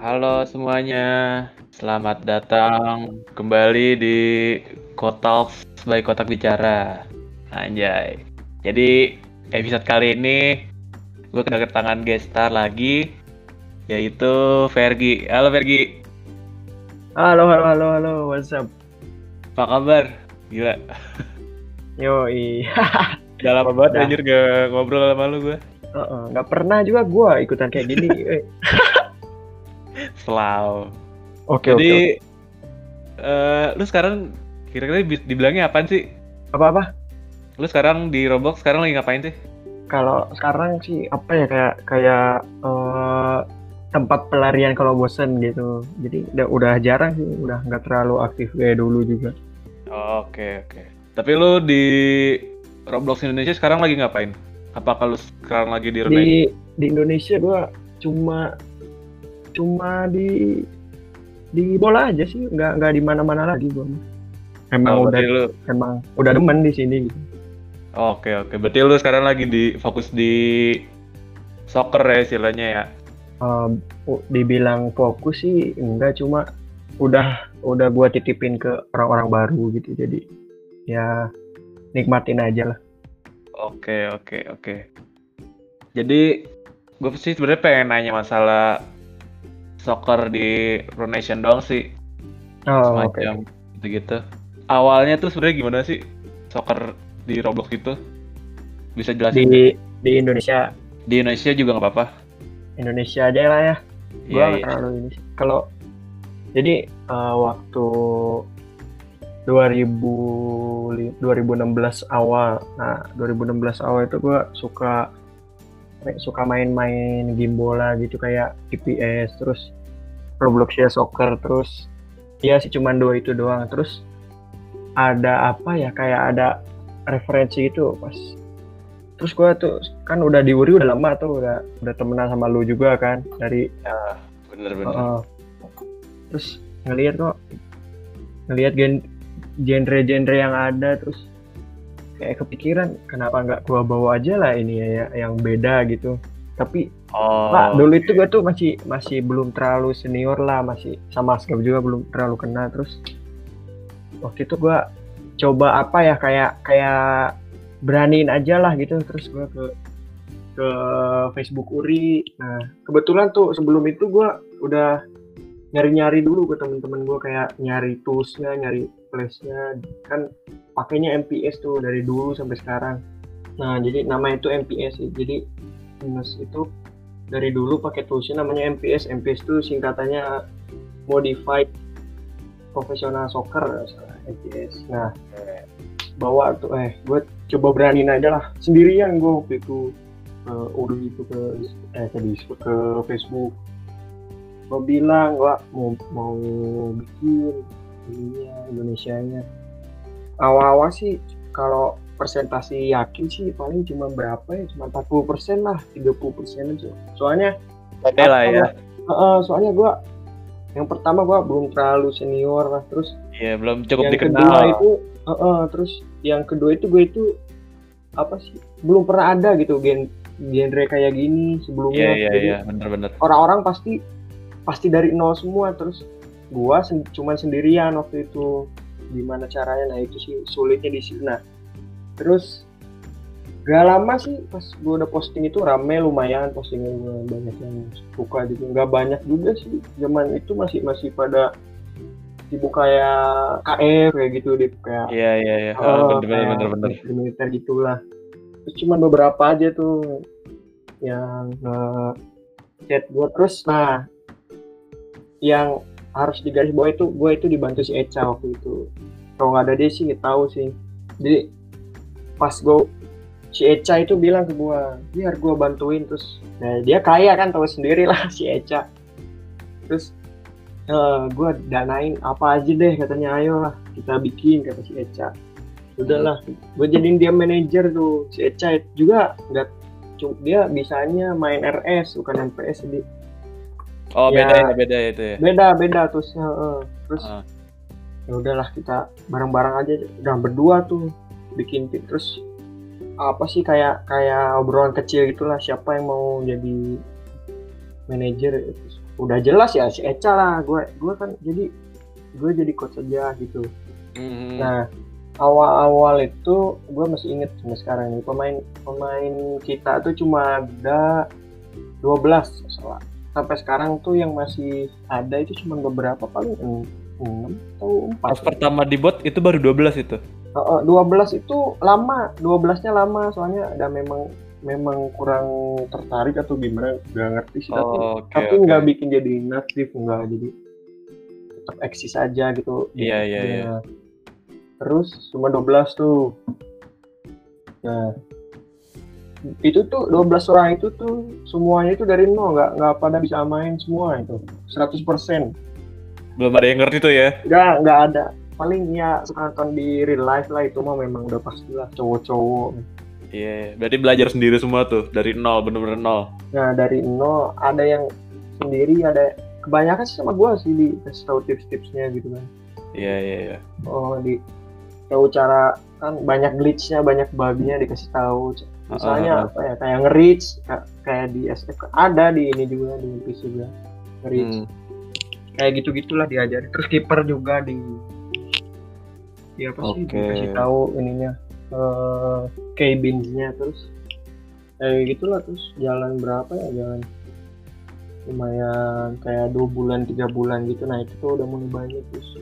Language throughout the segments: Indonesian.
Halo semuanya, selamat datang kembali di Kotalks by Kotak Bicara. Anjay. Jadi episode kali ini gue kedatangan guest star lagi, yaitu Fergi. Halo Fergi, Halo, halo, halo, halo, what's up? apa kabar? Gila, Yo, iya. udah lama banget anjir gak ngobrol sama lu gue. Nggak pernah juga gua ikutan kayak gini. Selalu. Oke, oke. Jadi, oke. eh, lu sekarang kira-kira di- dibilangnya apaan sih? Apa-apa? Lu sekarang di Roblox sekarang lagi ngapain sih? Kalau sekarang sih apa ya kayak kayak eh, tempat pelarian kalau bosen gitu. Jadi udah udah jarang sih, udah nggak terlalu aktif kayak dulu juga. Oke oke. Tapi lu di Roblox Indonesia sekarang lagi ngapain? Apakah lu sekarang lagi di? Di di Indonesia gua cuma cuma di di bola aja sih, nggak nggak di mana-mana lagi gua. Emang Oh, udah lu emang udah demen di sini gitu. Oke oke. Berarti lu sekarang lagi di fokus di soccer ya istilahnya ya. Um, u- dibilang fokus sih enggak cuma udah udah gua titipin ke orang-orang baru gitu jadi ya nikmatin aja lah Oke oke oke. Jadi gue sih sebenarnya pengen nanya masalah soccer di Runation doang sih. oh, oke semacam gitu-gitu. Awalnya tuh sebenarnya gimana sih soccer di Roblox itu? Bisa jelasin? di di Indonesia Di Indonesia juga nggak apa-apa. Indonesia aja lah ya Iya, gua nggak iya. terlalu ini kalau jadi eh, waktu 2000 li- 2016 awal nah 2016 awal itu gua suka suka main-main game bola gitu kayak TPS terus Robloxia soccer terus ya sih cuman dua itu doang terus ada apa ya kayak ada referensi itu pas terus gua tuh kan udah di Uri udah lama tuh udah udah temenan sama lu juga kan dari Bener-bener. Heeh. terus ngelihat kok ngelihat gen genre-genre yang ada terus kayak kepikiran kenapa nggak gua bawa aja lah ini ya ya- yang beda gitu tapi Oh. Pak, dulu itu gue tuh masih masih belum terlalu senior lah, masih sama Askab juga belum terlalu kenal. Terus waktu itu gue coba apa ya kayak kayak beraniin aja lah gitu. Terus gue ke ke Facebook Uri. Nah kebetulan tuh sebelum itu gue udah nyari-nyari dulu ke temen-temen gue kayak nyari toolsnya, nyari flashnya. Kan pakainya MPS tuh dari dulu sampai sekarang. Nah jadi nama itu MPS. Jadi minus itu dari dulu pakai toolsnya namanya MPS. MPS itu singkatannya Modified Professional Soccer MPS. Nah, bawa tuh eh gue coba beraniin aja lah sendirian gue waktu itu ke Uri itu ke eh ke Discord, ke Facebook gue bilang gue mau mau bikin ininya Indonesianya awal-awal sih kalau persentase yakin sih paling cuma berapa ya cuma 40 persen lah 30 persen aja soalnya Oke lah ya. Heeh, soalnya gua yang pertama gua belum terlalu senior lah terus Iya, belum cukup yang dikenal. kedua itu heeh, terus yang kedua itu gue itu apa sih belum pernah ada gitu gen genre kayak gini Iya, sebelumnya iya, Jadi iya, bener-bener. orang-orang pasti pasti dari nol semua terus gua sen cuman sendirian waktu itu. Gimana caranya? Nah itu sih sulitnya di situ nah terus gak lama sih pas gua udah posting itu rame lumayan postingnya gua banyak yang suka gitu nggak banyak juga sih zaman itu masih masih pada sibuk kayak KF kayak gitu deh kayak Iya, iya, iya. Oh, Oh, bener, bener, bener, di militer gitulah. Terus cuman beberapa aja tuh yang nge chat gue terus nah yang harus digaris bawah itu gue itu dibantu si Eca waktu itu. Kalau nggak ada dia sih tahu sih. Jadi pas gue si Eca itu bilang ke gue biar gue bantuin terus nah dia kaya kan tahu sendiri lah si Eca. Terus eh gue danain apa aja deh katanya ayo lah kita bikin kata si Eca. Udahlah gue jadiin dia manajer tuh. Si Eca juga nggak dia bisanya main RS bukan MPS jadi Oh, Ya. beda ya, beda itu ya. beda beda terus eh, terus Ah. ya udahlah kita bareng-bareng aja udah berdua tuh bikin tim terus apa sih kayak kayak obrolan kecil gitulah siapa yang mau jadi manajer udah jelas ya si Eca lah gue gue kan jadi gue jadi coach aja gitu Hmm. nah awal-awal itu gue masih inget sampai sekarang nih pemain pemain kita tuh cuma ada 12 salah sampai sekarang tuh yang masih ada itu cuma beberapa paling en- enam atau Pas empat pertama di bot itu baru 12 itu. Uh, uh, 12 itu lama 12 nya lama soalnya ada memang memang kurang tertarik atau gimana nggak ngerti sih tapi Oh, oke. tapi nggak bikin jadi inaktif nggak jadi tetap eksis aja gitu Iya, iya, iya. Nah, terus cuma 12 tuh nah itu tuh 12 orang itu tuh semuanya itu dari nol nggak nggak pada bisa main semua itu 100% Belum ada yang ngerti tuh ya. nggak nggak ada paling ya nonton di real life lah itu mah memang udah pastilah cowok-cowok Iya, berarti belajar sendiri semua tuh dari nol, bener-bener nol. Nah dari nol ada yang sendiri ada kebanyakan sih sama gua sih dikasih tahu tips-tipsnya gitu kan. Iya, iya, iya. Oh di tahu cara kan banyak glitchnya banyak bugnya dikasih tahu. Misalnya ah, apa ya kayak nge-reach ka- kayak di SF ada di ini juga di PC juga nge-reach. Hmm. Kayak gitu-gitulah diajari. Terus kiper juga di ya apa sih Oke. dikasih tahu ininya eh cabins-nya terus kayak gitulah terus jalan berapa ya jalan lumayan kayak dua bulan tiga bulan gitu nah itu tuh udah mulai banyak terus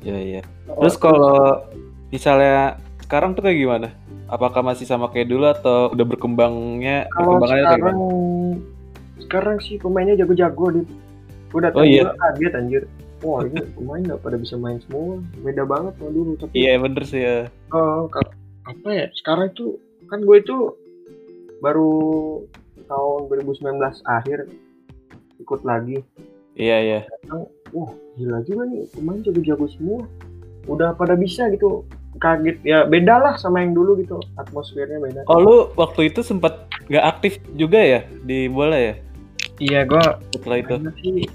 Iya, iya. Oh, Terus kalau misalnya sekarang tuh kayak gimana? Apakah masih sama kayak dulu atau udah berkembangnya? kalau Perkembangannya kayak sekarang gimana? sekarang sih pemainnya jago-jago di datang Oh, iya. kaget anjir wah ini pemain nggak pada bisa main semua beda banget sama dulu tapi Iya, bener sih ya. Oh, apa ya? Sekarang itu kan gue itu baru tahun 2019 akhir ikut lagi. Iya, iya. Wah, gila juga nih pemain jago-jago semua. Udah pada bisa gitu. Kaget ya beda lah sama yang dulu gitu. Atmosfernya beda. Oh, lu waktu itu sempat nggak aktif juga ya di bola ya? iya, gue Setelah itu. sih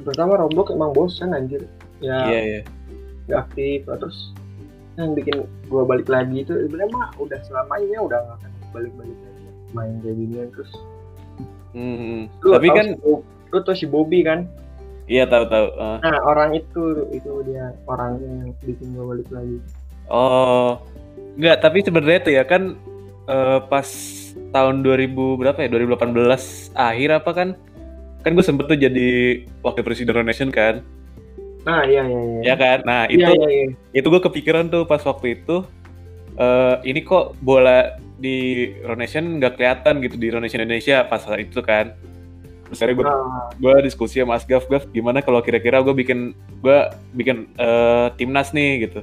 pertama Roblox emang bosan anjir. Ya, Iya, iya. nggak aktif terus yang bikin gua balik lagi itu sebenarnya mah udah selamanya udah nggak akan balik-balik lagi main kayak ginian terus Hmm. Lu Tapi tahu kan, si lu tau si Bobby kan iya tahu-tahu. Ah. nah orang itu itu dia orangnya yang bikin gua balik lagi Oh, nggak. Tapi sebenarnya tuh ya kan eh, pas tahun 2000 berapa ya? 2018 akhir apa kan? Kan gue sempet tuh jadi wakil presiden Nation kan, nah iya iya iya ya kan? Nah iya itu iya, iya. itu gue kepikiran tuh pas waktu itu eh ini kok bola di Ronation nggak kelihatan gitu di Ronation Indonesia pas saat itu kan terus akhirnya gue Nah, gue diskusi sama Mas Gaf Gaf gimana kalau kira-kira gue bikin gue bikin eh, timnas nih gitu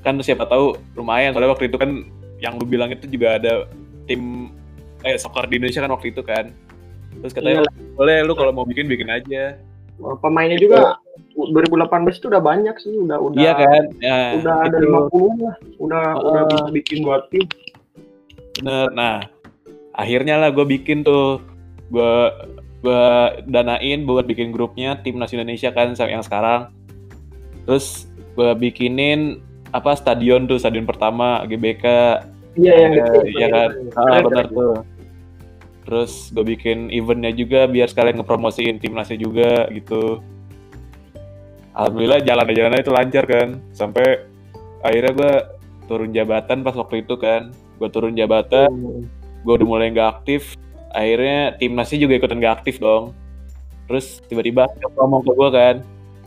kan siapa tahu lumayan soalnya waktu itu kan yang lu bilang itu juga ada tim eh soccer di Indonesia kan waktu itu kan terus katanya boleh lu kalau mau bikin bikin aja oh, pemainnya juga 2018 itu udah banyak sih udah udah iya kan ya, udah ada itu. 50 lah udah Oh. udah bisa bikin buat tim Bener. Nah, akhirnya lah gue bikin tuh, gue gue danain buat bikin grupnya timnas Indonesia kan yang sekarang. Terus gue bikinin apa stadion tuh stadion pertama GBK iya yang Iya, gitu iya kan. ah, Keren, bener keren. tuh. Terus gue bikin eventnya juga biar sekalian ngepromosiin timnasnya juga gitu. Alhamdulillah jalan-jalannya itu lancar kan. Sampai akhirnya gue turun jabatan pas waktu itu kan. Gue turun jabatan, Hmm. gue udah mulai nggak aktif akhirnya timnasnya juga ikutan nggak aktif dong terus tiba-tiba ngomong ke gue kan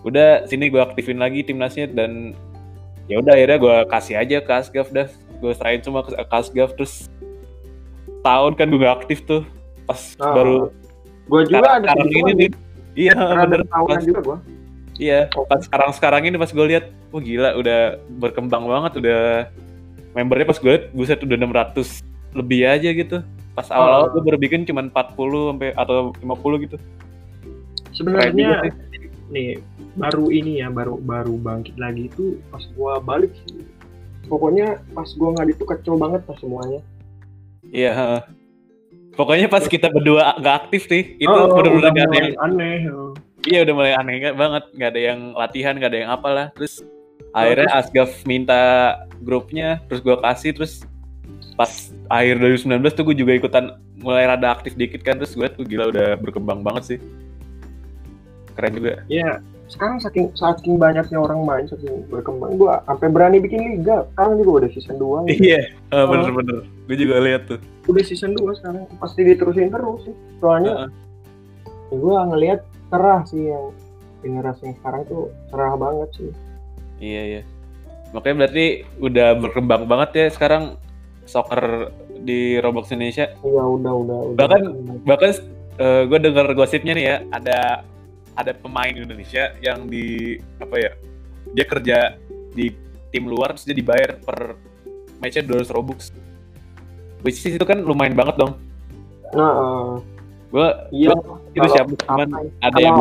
udah sini gue aktifin lagi timnasnya dan ya udah akhirnya gue kasih aja ke Asgaf dah. Gue serahin semua ke Asgaf terus tahun kan gue nggak aktif tuh. Pas Ah, baru gua juga ada sekarang ini nih iya bener. tahunan pas, juga gua. iya pas sekarang sekarang ini pas gue lihat wah gila udah berkembang banget udah membernya pas gue liat buset udah 600 lebih aja gitu. Pas awal-awal Ah. gue baru bikin cuma 40 sampai atau 50 gitu. Sebenarnya nih baru ini ya baru baru bangkit lagi itu pas gua balik sih. Pokoknya pas gua nggak itu kacau banget pas semuanya. Iya pokoknya pas kita berdua nggak aktif nih itu Oh, udah nggak ada mulai yang aneh oh. iya udah mulai aneh banget nggak ada yang latihan nggak ada yang apalah. Terus akhirnya Asgaf minta grupnya terus gue kasih terus pas akhir 2019 tuh gue juga ikutan mulai rada aktif dikit kan terus gue tuh gila udah berkembang banget sih keren juga Iya, sekarang saking saking banyaknya orang main, saking berkembang, gua sampai berani bikin liga. Sekarang juga udah season 2 gitu. iya ah, bener-bener gue juga lihat tuh Udah season 2 sekarang. Pasti diterusin terus sih. Soalnya Heeh. ya gua ngelihat cerah sih yang generasi yang sekarang tuh cerah banget sih. iya iya makanya berarti udah berkembang banget ya sekarang soccer di Roblox Indonesia Iya, udah udah udah. Bahkan- bahkan gue dengar gosipnya nih ya ada ada pemain Indonesia yang di apa ya dia kerja di tim luar terus dia dibayar per matchnya 200 robux which is itu kan lumayan banget dong Nah, gue iya. itu siapa cuman ada yang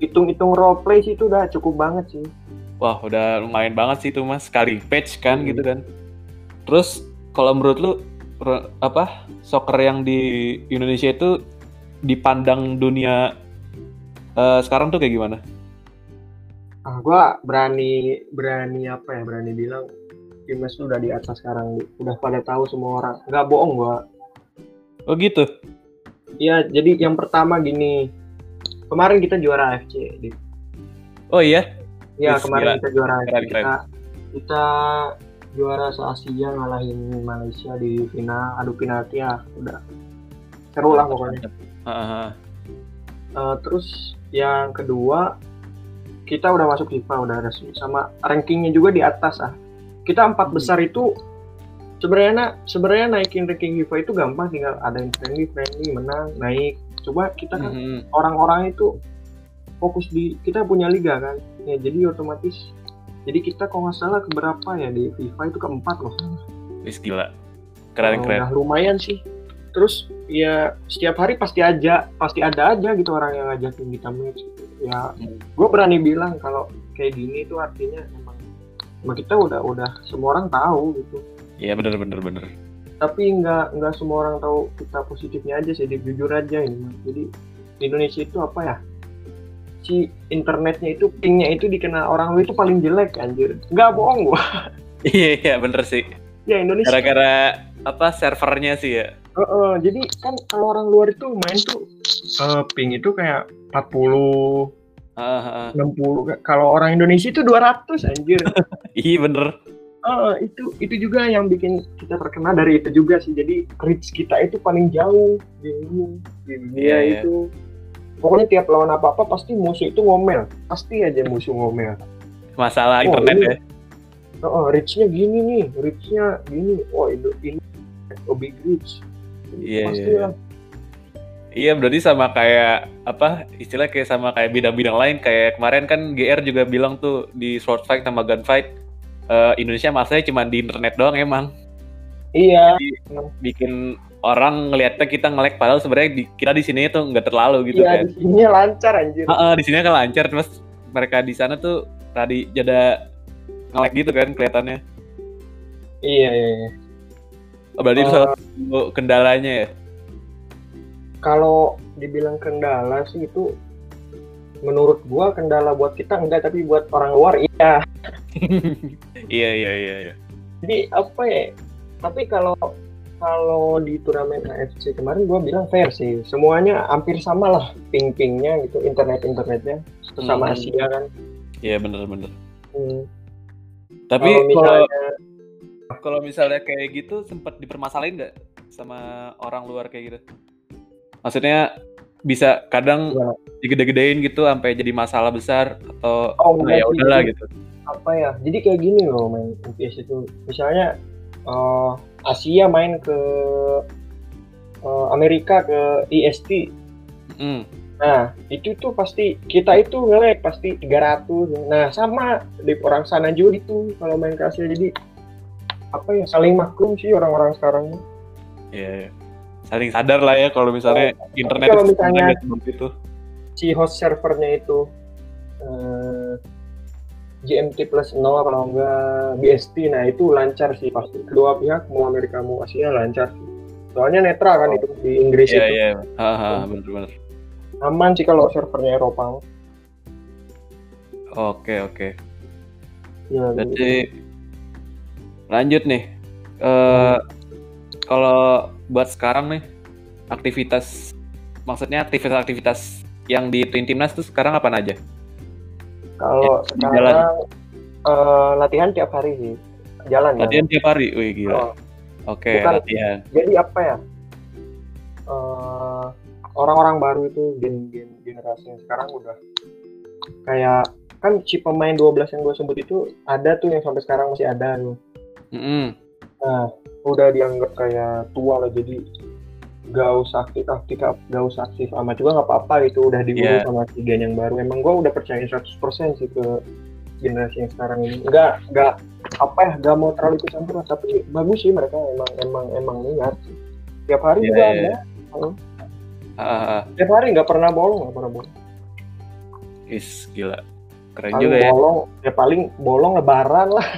hitung-hitung role play sih itu udah cukup banget sih. wah udah lumayan banget sih itu mas sekali patch kan Hmm. gitu kan terus kalau menurut lu apa soccer yang di Indonesia itu dipandang dunia eh, sekarang tuh kayak gimana? Ah, gua berani berani apa ya? Berani bilang timnas tuh udah di atas sekarang. Udah pada tahu semua orang. Nggak bohong gua. Oh gitu. Iya, jadi yang pertama gini. Kemarin kita juara AFC. Di, Oh iya. ya, Wih, kemarin gila. kita juara AFC. Keren, Kita kita juara se-Asia ngalahin Malaysia di final adu penalti ya. Udah seru lah pokoknya. Eh, terus yang kedua kita udah masuk FIFA udah resmi sama rankingnya juga di atas ah kita empat Hmm. besar itu sebenarnya sebenarnya naikin ranking FIFA itu gampang tinggal ada yang friendly friendly menang naik coba kita kan Mhm. orang-orang itu fokus di kita punya liga kan ya jadi otomatis jadi kita kalau nggak salah keberapa ya di FIFA itu keempat loh Wis gila. Keren Oh, keren. udah lumayan sih terus ya setiap hari pasti aja pasti ada aja gitu orang yang ngajakin kita match ya Hmm. gue berani bilang kalau kayak gini itu artinya emang emang kita udah udah semua orang tahu gitu Iya bener bener bener. tapi nggak nggak semua orang tahu kita positifnya aja sih jujur aja ini jadi di Indonesia itu apa ya si internetnya itu pingnya itu dikenal orang lu itu paling jelek anjir nggak bohong gua Iya iya bener sih. ya Indonesia Gara-gara apa servernya sih ya. Heeh, jadi kan kalau orang luar itu main tuh eh, ping itu kayak 40, Heeh, heeh. 60. Kalau orang Indonesia itu 200 anjir. Iya bener. Heeh, itu itu juga yang bikin kita terkenal dari itu juga sih. Jadi reach kita itu paling jauh di ini, dunia Iya, iya. itu. Pokoknya tiap lawan apa-apa pasti musuh itu ngomel. Pasti aja musuh ngomel. Masalah Oh, internet ini- ya. Heeh, reach-nya gini nih, reach-nya gini. Oh, itu ini oh, big reach. Iya, Pasti iya, lah. Iya berarti sama kayak apa istilah kayak sama kayak bidang-bidang lain kayak kemarin kan GR juga bilang tuh di sword fight sama gunfight eh, Indonesia masanya cuma di internet doang emang Iya. bikin orang ngelihatnya kita nge-lag padahal sebenarnya di, kita di sini tuh nggak terlalu gitu Iya, kan. di sini lancar anjir. Heeh, di sini kan lancar terus mereka di sana tuh tadi jada nge-lag gitu kan kelihatannya. Iya, iya, iya. Oh, berarti itu Eh, salah satu kendalanya ya. kalau dibilang kendala sih itu menurut gua kendala buat kita enggak tapi buat orang luar iya iya iya iya iya. jadi apa ya tapi kalau kalau di turnamen AFC kemarin gua bilang fair sih semuanya hampir sama lah ping-pingnya gitu internet internetnya Hmm. sama Asia kan Iya bener-bener. Hmm. Tapi kalau misalnya kalau misalnya kayak gitu sempat dipermasalahin nggak sama orang luar kayak gitu? Maksudnya bisa kadang Ya. digede-gedein gitu sampai jadi masalah besar atau Oh, "Ah, ya sih. udahlah gitu. apa ya jadi kayak gini loh main MPS itu misalnya eh, Asia main ke eh, Amerika ke IST Mm. Nah, itu tuh pasti kita itu nge pasti 300. Nah, sama di orang sana juga itu kalau main ke Asia jadi apa ya saling maklum sih orang-orang sekarang. Iya, iya. Saling sadar lah ya kalau misalnya internet kalau misalnya- seperti itu. Si host servernya itu eh, GMT plus 0 kalau enggak BST, nah itu lancar sih pasti. Kedua pihak mau Amerika mau Asia lancar sih. Soalnya netral kan itu di Inggris Iya, itu. iya. Haha, bener-bener. Aman sih kalau servernya Eropa. Oke, oke. Ya, Berarti lanjut nih. Eh kalau buat sekarang nih aktivitas maksudnya aktivitas-aktivitas yang di Twin Timnas tuh sekarang apa aja? Kalau Ya, di jalan. sekarang eh, latihan tiap hari sih. Jalan. Latihan tiap hari, wih gila. Oh, Oke, bukan. latihan. jadi apa ya? Eh, orang-orang baru itu gen-gen generasi yang sekarang udah kayak kan si pemain 12 yang gue sebut itu ada tuh yang sampai sekarang masih ada tuh. Mm-mm. Nah, udah dianggap kayak tua lah jadi gak usah aktif aktif gak usah aktif amat juga nggak apa-apa gitu udah diurus Iya. sama si gen yang baru emang gua udah percaya 100% sih ke generasi yang sekarang ini nggak nggak apa ya nggak mau terlalu ikut campur tapi bagus sih mereka emang emang emang niat tiap hari Iya, juga iya. ada ah. tiap hari nggak pernah bolong nggak pernah bolong Is, gila. Keren paling juga ya. bolong ya paling bolong lebaran lah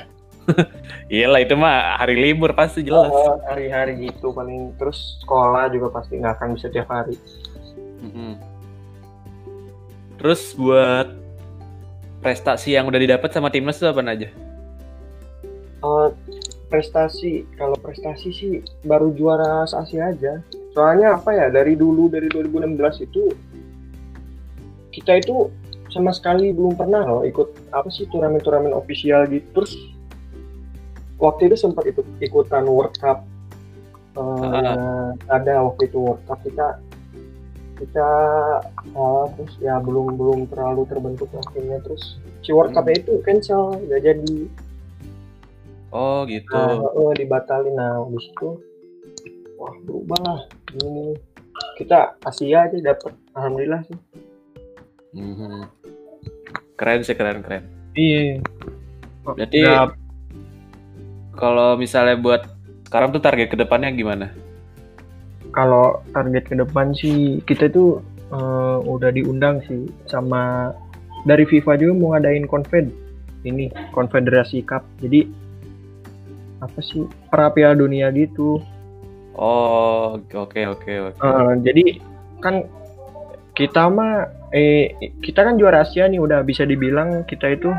Iyalah itu mah hari libur pasti jelas. Eh, hari-hari gitu paling terus sekolah juga pasti nggak akan bisa tiap hari Mhm. Terus buat prestasi yang udah didapat sama timnas itu apa aja? Eh, prestasi kalau prestasi sih baru juara Asia aja soalnya apa ya dari dulu dari 2016 itu kita itu sama sekali belum pernah loh ikut apa sih turnamen-turnamen official gitu terus waktu itu sempat ikut ikutan World Cup Eh, Ah. ada waktu itu World Cup kita kita eh, terus ya belum belum terlalu terbentuk lah timnya terus si World Cup itu cancel nggak jadi Oh gitu. Nah, oh, dibatalin. Nah, habis itu wah berubah lah. Ini kita Asia aja dapat. Alhamdulillah sih. Mhm. Keren sih keren keren. Iya. Berarti kalau misalnya buat sekarang tuh target ke depannya gimana? kalau target ke depan sih kita itu eh, udah diundang sih sama dari FIFA juga mau ngadain konfed ini konfederasi cup. Jadi apa sih pra Piala dunia gitu. Oh oke oke oke. Eh, jadi kan kita mah eh kita kan juara Asia nih udah bisa dibilang kita itu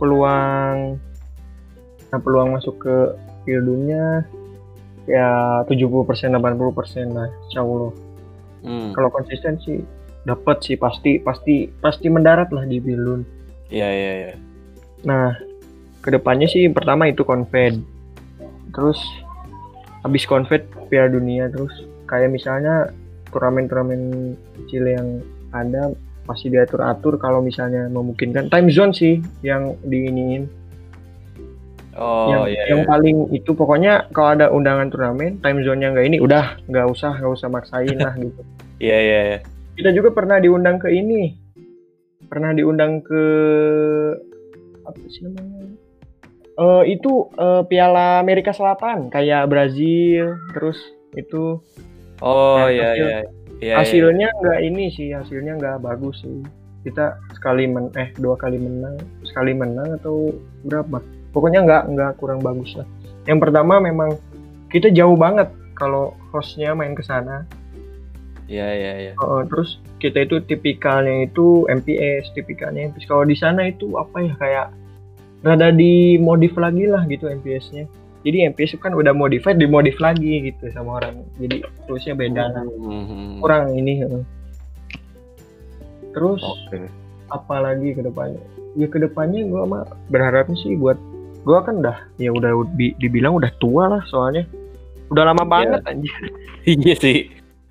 peluang nah, peluang masuk ke Piala Dunia ya 70% 80% lah insya Allah Hmm, kalau konsisten sih dapat sih pasti pasti pasti mendarat lah di Piala Dunia. Iya iya iya. Nah, ke depannya sih pertama itu konfed. Terus habis konfed Piala Dunia terus kayak misalnya turnamen-turnamen kecil yang ada pasti diatur-atur kalau misalnya memungkinkan time zone sih yang diiniin Oh yang, iya yang iya. paling itu pokoknya kalau ada undangan turnamen time zone-nya nggak ini udah nggak usah nggak usah maksain lah gitu Iya iya iya. kita juga pernah diundang ke ini pernah diundang ke apa sih namanya Eh itu eh, Piala Amerika Selatan kayak Brazil terus itu Oh Nah, iya iya. Iya, iya. hasilnya nggak ini sih hasilnya nggak bagus sih kita sekali men eh dua kali menang sekali menang atau berapa pokoknya nggak nggak kurang bagus lah yang pertama memang kita jauh banget kalau hostnya main ke sana Iya iya iya. Uh, terus kita itu tipikalnya itu MPS, tipikalnya MPS. Kalau di sana itu apa ya kayak rada dimodif lagi lah gitu MPS-nya. Jadi MPS itu kan udah modified, dimodif lagi gitu sama orang. Jadi terusnya beda lah. Mhm. Kurang ini. uh. Terus Oke. apa lagi ke depannya? Ya ke depannya gua mah berharapnya sih buat gua kan udah ya udah di- dibilang udah tua lah soalnya. Udah lama Iya. banget anjir. Iya sih.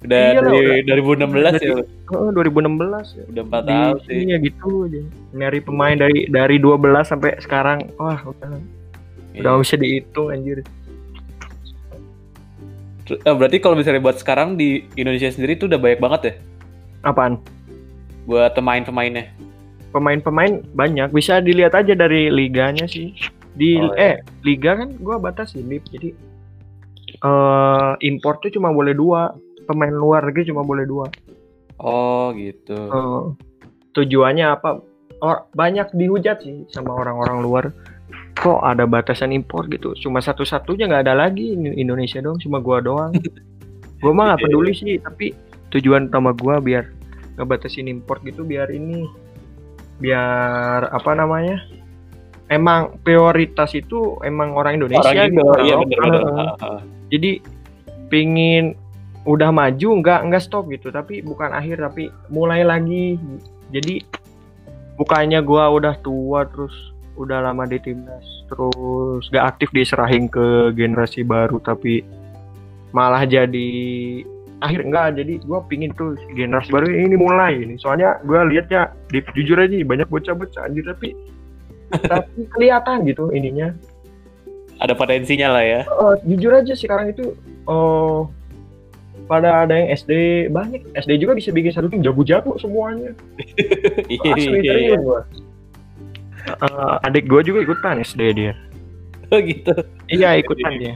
Udah Iya lah, dari udah. 2016 ya. Oh, 2016 ya. Udah 4 di tahun sih. sini ya gitu aja nyari pemain dari dari 12 sampai sekarang wah udah Iya. udah bisa dihitung anjir eh, berarti kalau misalnya buat sekarang di Indonesia sendiri tuh udah banyak banget ya apaan buat pemain-pemainnya. pemain-pemain banyak bisa dilihat aja dari liganya sih di Oh, eh liga kan gua batasi lip jadi eh impor tuh cuma boleh dua pemain luar negeri cuma boleh dua. Oh gitu. Eh, tujuannya apa? Or, banyak dihujat sih sama orang-orang luar. Kok ada batasan impor gitu? Cuma satu-satunya nggak ada lagi Ini Indonesia doang cuma gua doang. Gua mah nggak peduli sih tapi tujuan utama gua biar ngebatasin impor gitu biar ini biar apa namanya emang prioritas itu emang orang Indonesia Orang gitu iya loh. bener-bener. Heeh. Ah, ah. jadi pingin udah maju nggak nggak stop gitu tapi bukan akhir tapi mulai lagi jadi bukannya gua udah tua terus udah lama di timnas terus gak aktif diserahin ke generasi baru tapi malah jadi akhir enggak jadi gua pingin tuh generasi baru ini mulai ini soalnya gua liatnya di, jujur aja banyak bocah-bocah anjir tapi tapi kelihatan gitu ininya Ada potensinya lah ya. Oh, jujur aja sekarang itu oh pada ada yang SD banyak SD juga bisa bikin satu tim jago-jago semuanya Iya, asli iya, iya. Eh, adik gua juga ikutan SD dia Oh gitu. iya ikutan dia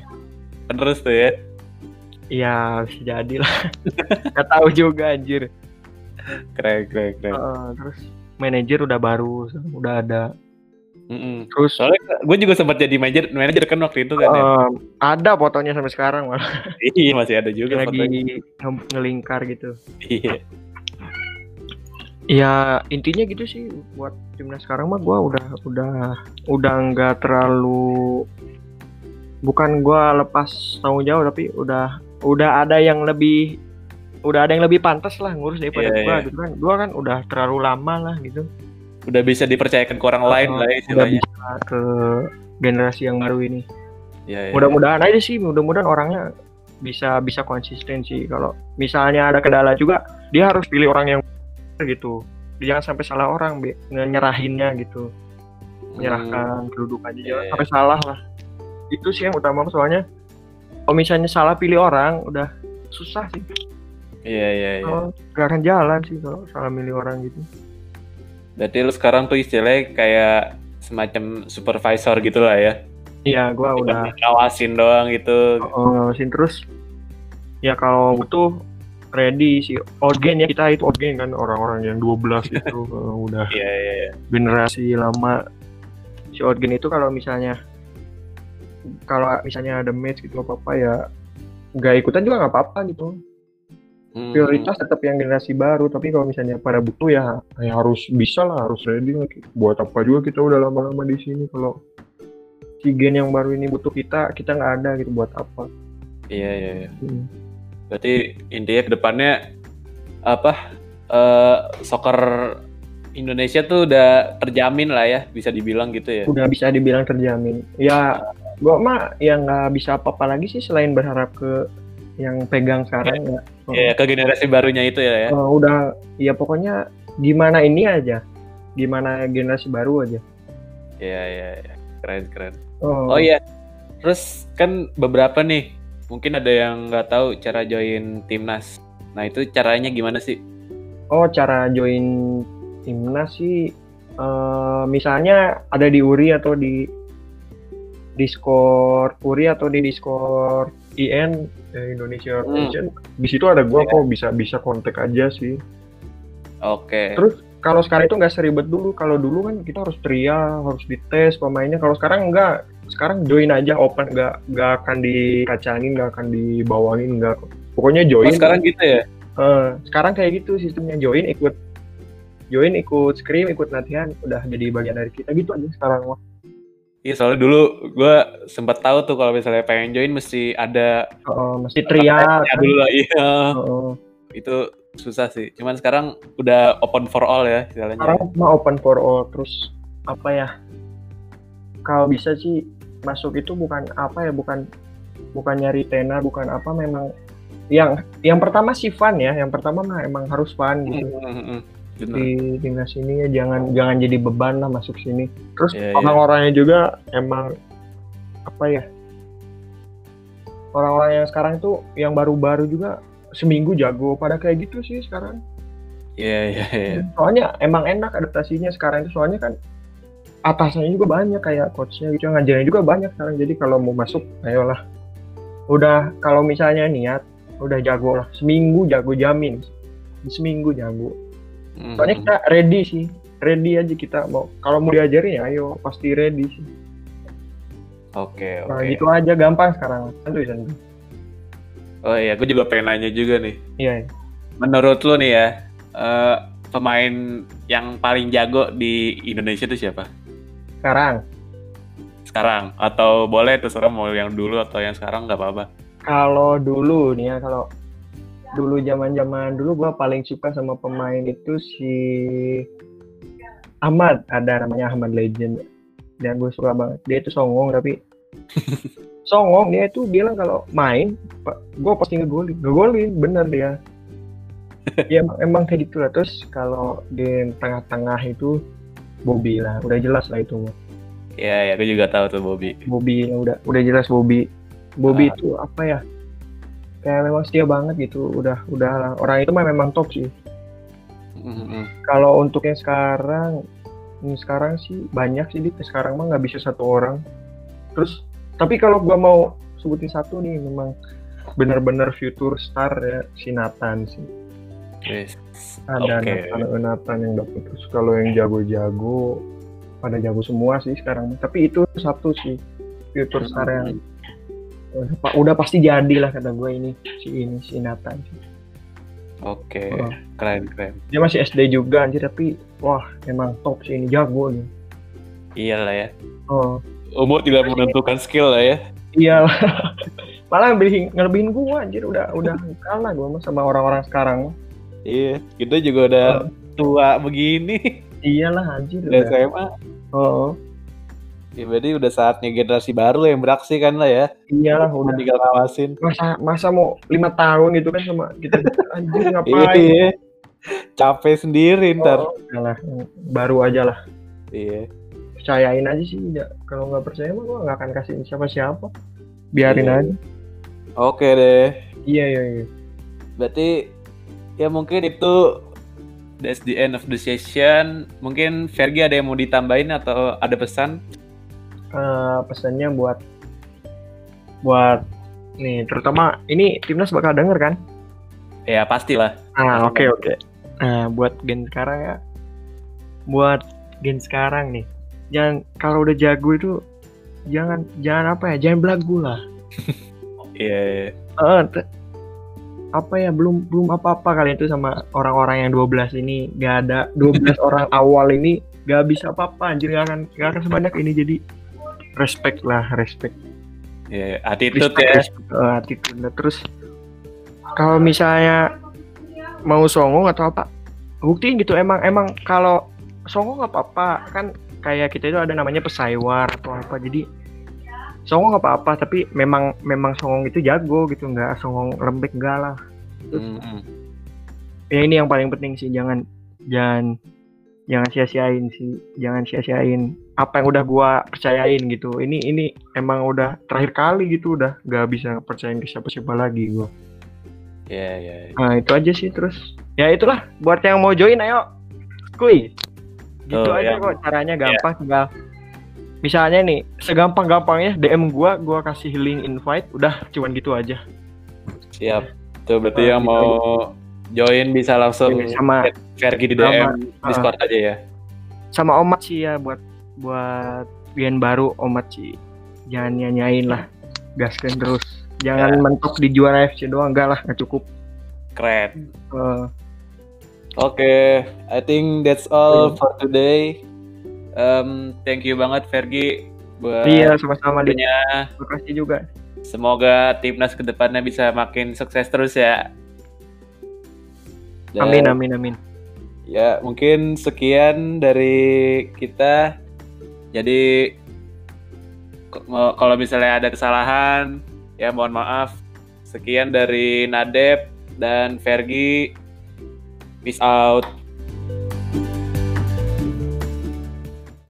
Terus tuh ya. iya bisa jadi lah nggak tahu juga anjir Keren, keren, keren. Eh, terus manajer udah baru udah ada Mm-mm. terus Soalnya gue juga sempat jadi manajer, manajer kan waktu itu kan. ya. eh, ada fotonya sampai sekarang malah Iya masih ada juga lagi fotonya. nge- ngelingkar gitu Iya. Ya intinya gitu sih buat timnas sekarang mah gua udah udah udah nggak terlalu bukan gua lepas tanggung jawab tapi udah udah ada yang lebih udah ada yang lebih pantas lah ngurus daripada Iya, gua iya. gitu kan gua kan udah terlalu lama lah gitu Udah bisa dipercayakan ke orang lain lah ya udah istilahnya. bisa ke generasi yang baru ini Iya, iya. mudah-mudahan aja sih mudah-mudahan orangnya bisa bisa konsisten sih kalau misalnya ada kendala juga dia harus pilih orang yang gitu jangan sampai salah orang Be. nyerahinnya gitu menyerahkan kedudukannya Iya, jangan iya. sampai salah lah itu sih yang utama soalnya kalau misalnya salah pilih orang udah susah sih Iya, iya, iya. kalau nggak akan jalan sih kalau salah milih orang gitu Berarti lu sekarang tuh istilahnya kayak semacam supervisor gitu lah ya. iya gua udah ngawasin doang gitu. oh, ngawasin terus ya kalau butuh ready si organ ya kita itu organ kan orang-orang yang 12 itu eh, udah Iya, iya, iya. generasi lama si organ itu kalau misalnya kalau misalnya ada match gitu apa apa ya nggak ikutan juga nggak apa-apa gitu. Prioritas tetap yang generasi baru tapi kalau misalnya pada butuh ya, ya harus bisa lah harus ready lah buat apa juga kita udah lama-lama di sini kalau si gen yang baru ini butuh kita kita nggak ada gitu buat apa Iya, iya, iya. Hmm. Berarti intinya ke depannya apa eh soccer Indonesia tuh udah terjamin lah ya, bisa dibilang gitu ya. udah bisa dibilang terjamin ya gua mah ya nggak bisa apa-apa lagi sih selain berharap ke yang pegang sekarang ya Iya, ke generasi barunya itu ya. ya. Eh, udah ya pokoknya gimana ini aja gimana generasi baru aja Iya, iya, iya. Keren, keren. oh, Oh iya. Terus kan beberapa nih, mungkin ada yang nggak tahu cara join timnas. Nah itu caranya gimana sih? oh cara join timnas sih eh, misalnya ada di URI atau di Discord URI atau di Discord IN eh, Indonesia Hmm. Di situ ada gua Iya. kok bisa bisa kontak aja sih Oke. Terus kalau sekarang itu nggak seribet dulu. Kalau dulu kan kita harus tria, harus dites pemainnya. Kalau sekarang enggak. Sekarang join aja open, nggak nggak akan dikacangin, nggak akan dibawangin, nggak. Pokoknya Oh, join. sekarang gitu ya? Eh, sekarang kayak gitu sistemnya join ikut join ikut scrim ikut latihan udah jadi bagian dari kita gitu aja sekarang mah. Iya soalnya dulu gue sempat tahu tuh kalau misalnya pengen join mesti ada Eh, mesti tesnya kan. dulu lah. Iya. Eh, Itu susah sih. Cuman sekarang udah open for all ya istilahnya. sekarang mah open for all terus apa ya kalau bisa sih masuk itu bukan apa ya bukan bukan nyari tenar bukan apa memang yang yang pertama sih fun ya yang pertama mah emang harus fun gitu hmm, hmm. Bener. di timnas ini ya jangan jangan jadi beban lah masuk sini. Terus Iya, iya. orang-orangnya juga emang apa ya orang-orang yang sekarang itu yang baru-baru juga seminggu jago pada kayak gitu sih sekarang. Iya iya iya. soalnya emang enak adaptasinya sekarang itu soalnya kan atasannya juga banyak kayak coachnya gitu ngajarin juga banyak sekarang. Jadi kalau mau masuk ayolah. Udah kalau misalnya niat udah jago lah. Seminggu jago jamin. Seminggu jago Hmm, soalnya kita ready sih ready aja kita mau kalau mau diajarin ya ayo pasti ready sih Oke oke. nah gitu aja gampang sekarang santuy santuy Oh iya, gue juga pengen nanya juga nih. iya Menurut lu nih ya, eh, pemain yang paling jago di Indonesia itu siapa? sekarang Sekarang? Atau boleh terserah mau yang dulu atau yang sekarang nggak apa-apa. kalau dulu nih ya kalau dulu zaman-zaman dulu gua paling suka sama pemain itu si Ahmad. Ada namanya Ahmad Legend. Dan gue suka banget. Dia itu songong tapi songong dia itu bilang kalau main gue pasti ngegolin. Ngegolin bener dia. Ya emang, emang kayak gitu lah. Terus kalau di tengah-tengah itu Bobby lah. Udah jelas lah itu ya ya gue juga tahu tuh Bobby. Bobby udah udah jelas Bobby. Bobby ah. itu apa ya kayak memang setia banget gitu. Udah udah lah. Orang itu mah memang top sih. Mm-hmm. kalau untuk yang sekarang ini sekarang sih banyak sih di sekarang mah nggak bisa satu orang. Terus tapi kalau gua mau sebutin satu nih memang benar-benar future star ya si Nathan sih. Yes. ada okay. Nathan Nathan yang dapat terus kalau yang jago-jago pada jago semua sih sekarang. Tapi itu satu sih future star yang udah, udah pasti jadi lah kata gue ini si ini si Nathan Oke, okay. oh. keren keren. Dia masih SD juga anjir tapi wah emang top sih ini jago nih. Iyalah ya. Oh. Umur tidak menentukan skill lah ya. Iyalah. Malah ngelebihin, ngelebihin gua anjir udah udah kalah gua sama orang-orang sekarang. Iya, kita juga udah oh. tua begini. Iyalah anjir. Udah SMA. Oh. Ya berarti udah saatnya generasi baru yang beraksi kan lah ya. Iyalah udah tinggal kawasin. Masa masa mau lima tahun gitu kan sama kita anjir ngapain? Iya. Capek sendiri ntar. Oh, baru aja lah. Iya. Percayain aja sih, ya. kalau nggak percaya mah gua nggak akan kasih siapa-siapa. Biarin iya. aja. Oke deh. Iya iya iya. Berarti ya mungkin itu that's the end of the session. Mungkin Fergie ada yang mau ditambahin atau ada pesan? Uh, pesannya buat buat nih terutama ini timnas bakal denger kan? Ya pastilah. Ah oke okay, oke. Okay. Nah buat gen sekarang ya, buat gen sekarang nih, jangan kalau udah jago itu jangan jangan apa ya jangan belagu lah. Iya. yeah. uh, apa ya belum belum apa-apa kalian itu sama orang-orang yang 12 ini gak ada 12 orang awal ini gak bisa apa-apa anjir gak akan gak akan sebanyak ini jadi respect lah respect. Ya yeah, attitude respect, ya. respect, uh, attitude. Nah, terus kalau misalnya mau songong atau apa buktiin gitu emang emang kalau songong nggak apa-apa. Kan kayak kita itu ada namanya pesaiwar atau apa. Jadi songong nggak apa-apa tapi memang memang songong itu jago gitu. Nggak songong lembek enggak lah. Terus, mm -hmm. ya ini yang paling penting sih. Jangan jangan jangan sia-siain sih. Jangan sia-siain apa yang udah gua percayain gitu. Ini ini emang udah terakhir kali gitu udah gak bisa percayain ke siapa-siapa lagi gua. Ya yeah, ya yeah, yeah. nah itu aja sih terus. Ya itulah. Buat yang mau join ayo. Kuy gitu oh, aja yeah. kok caranya. Gampang yeah. tinggal. Misalnya nih segampang-gampangnya DM gua gua kasih link invite udah cuman gitu aja. Siap. Tuh berarti nah, yang gitu mau aja. join bisa langsung sama. Fergie di DM sama, Discord uh, aja ya. Sama Omat sih ya buat buat pian baru Omat sih. Jangan nyanyain lah. Gaskan terus. Jangan ya. mentok di juara FC doang enggak lah, nggak cukup. Keren. Uh, Oke, okay, I think that's all for today. Um, thank you banget Fergie buat Iya, sama-sama dia. Terima kasih juga. Semoga timnas ke depannya bisa makin sukses terus ya. Dan, amin amin amin. Ya mungkin sekian dari kita. Jadi kalau misalnya ada kesalahan ya mohon maaf. Sekian dari Nadep dan Fergie. Peace out.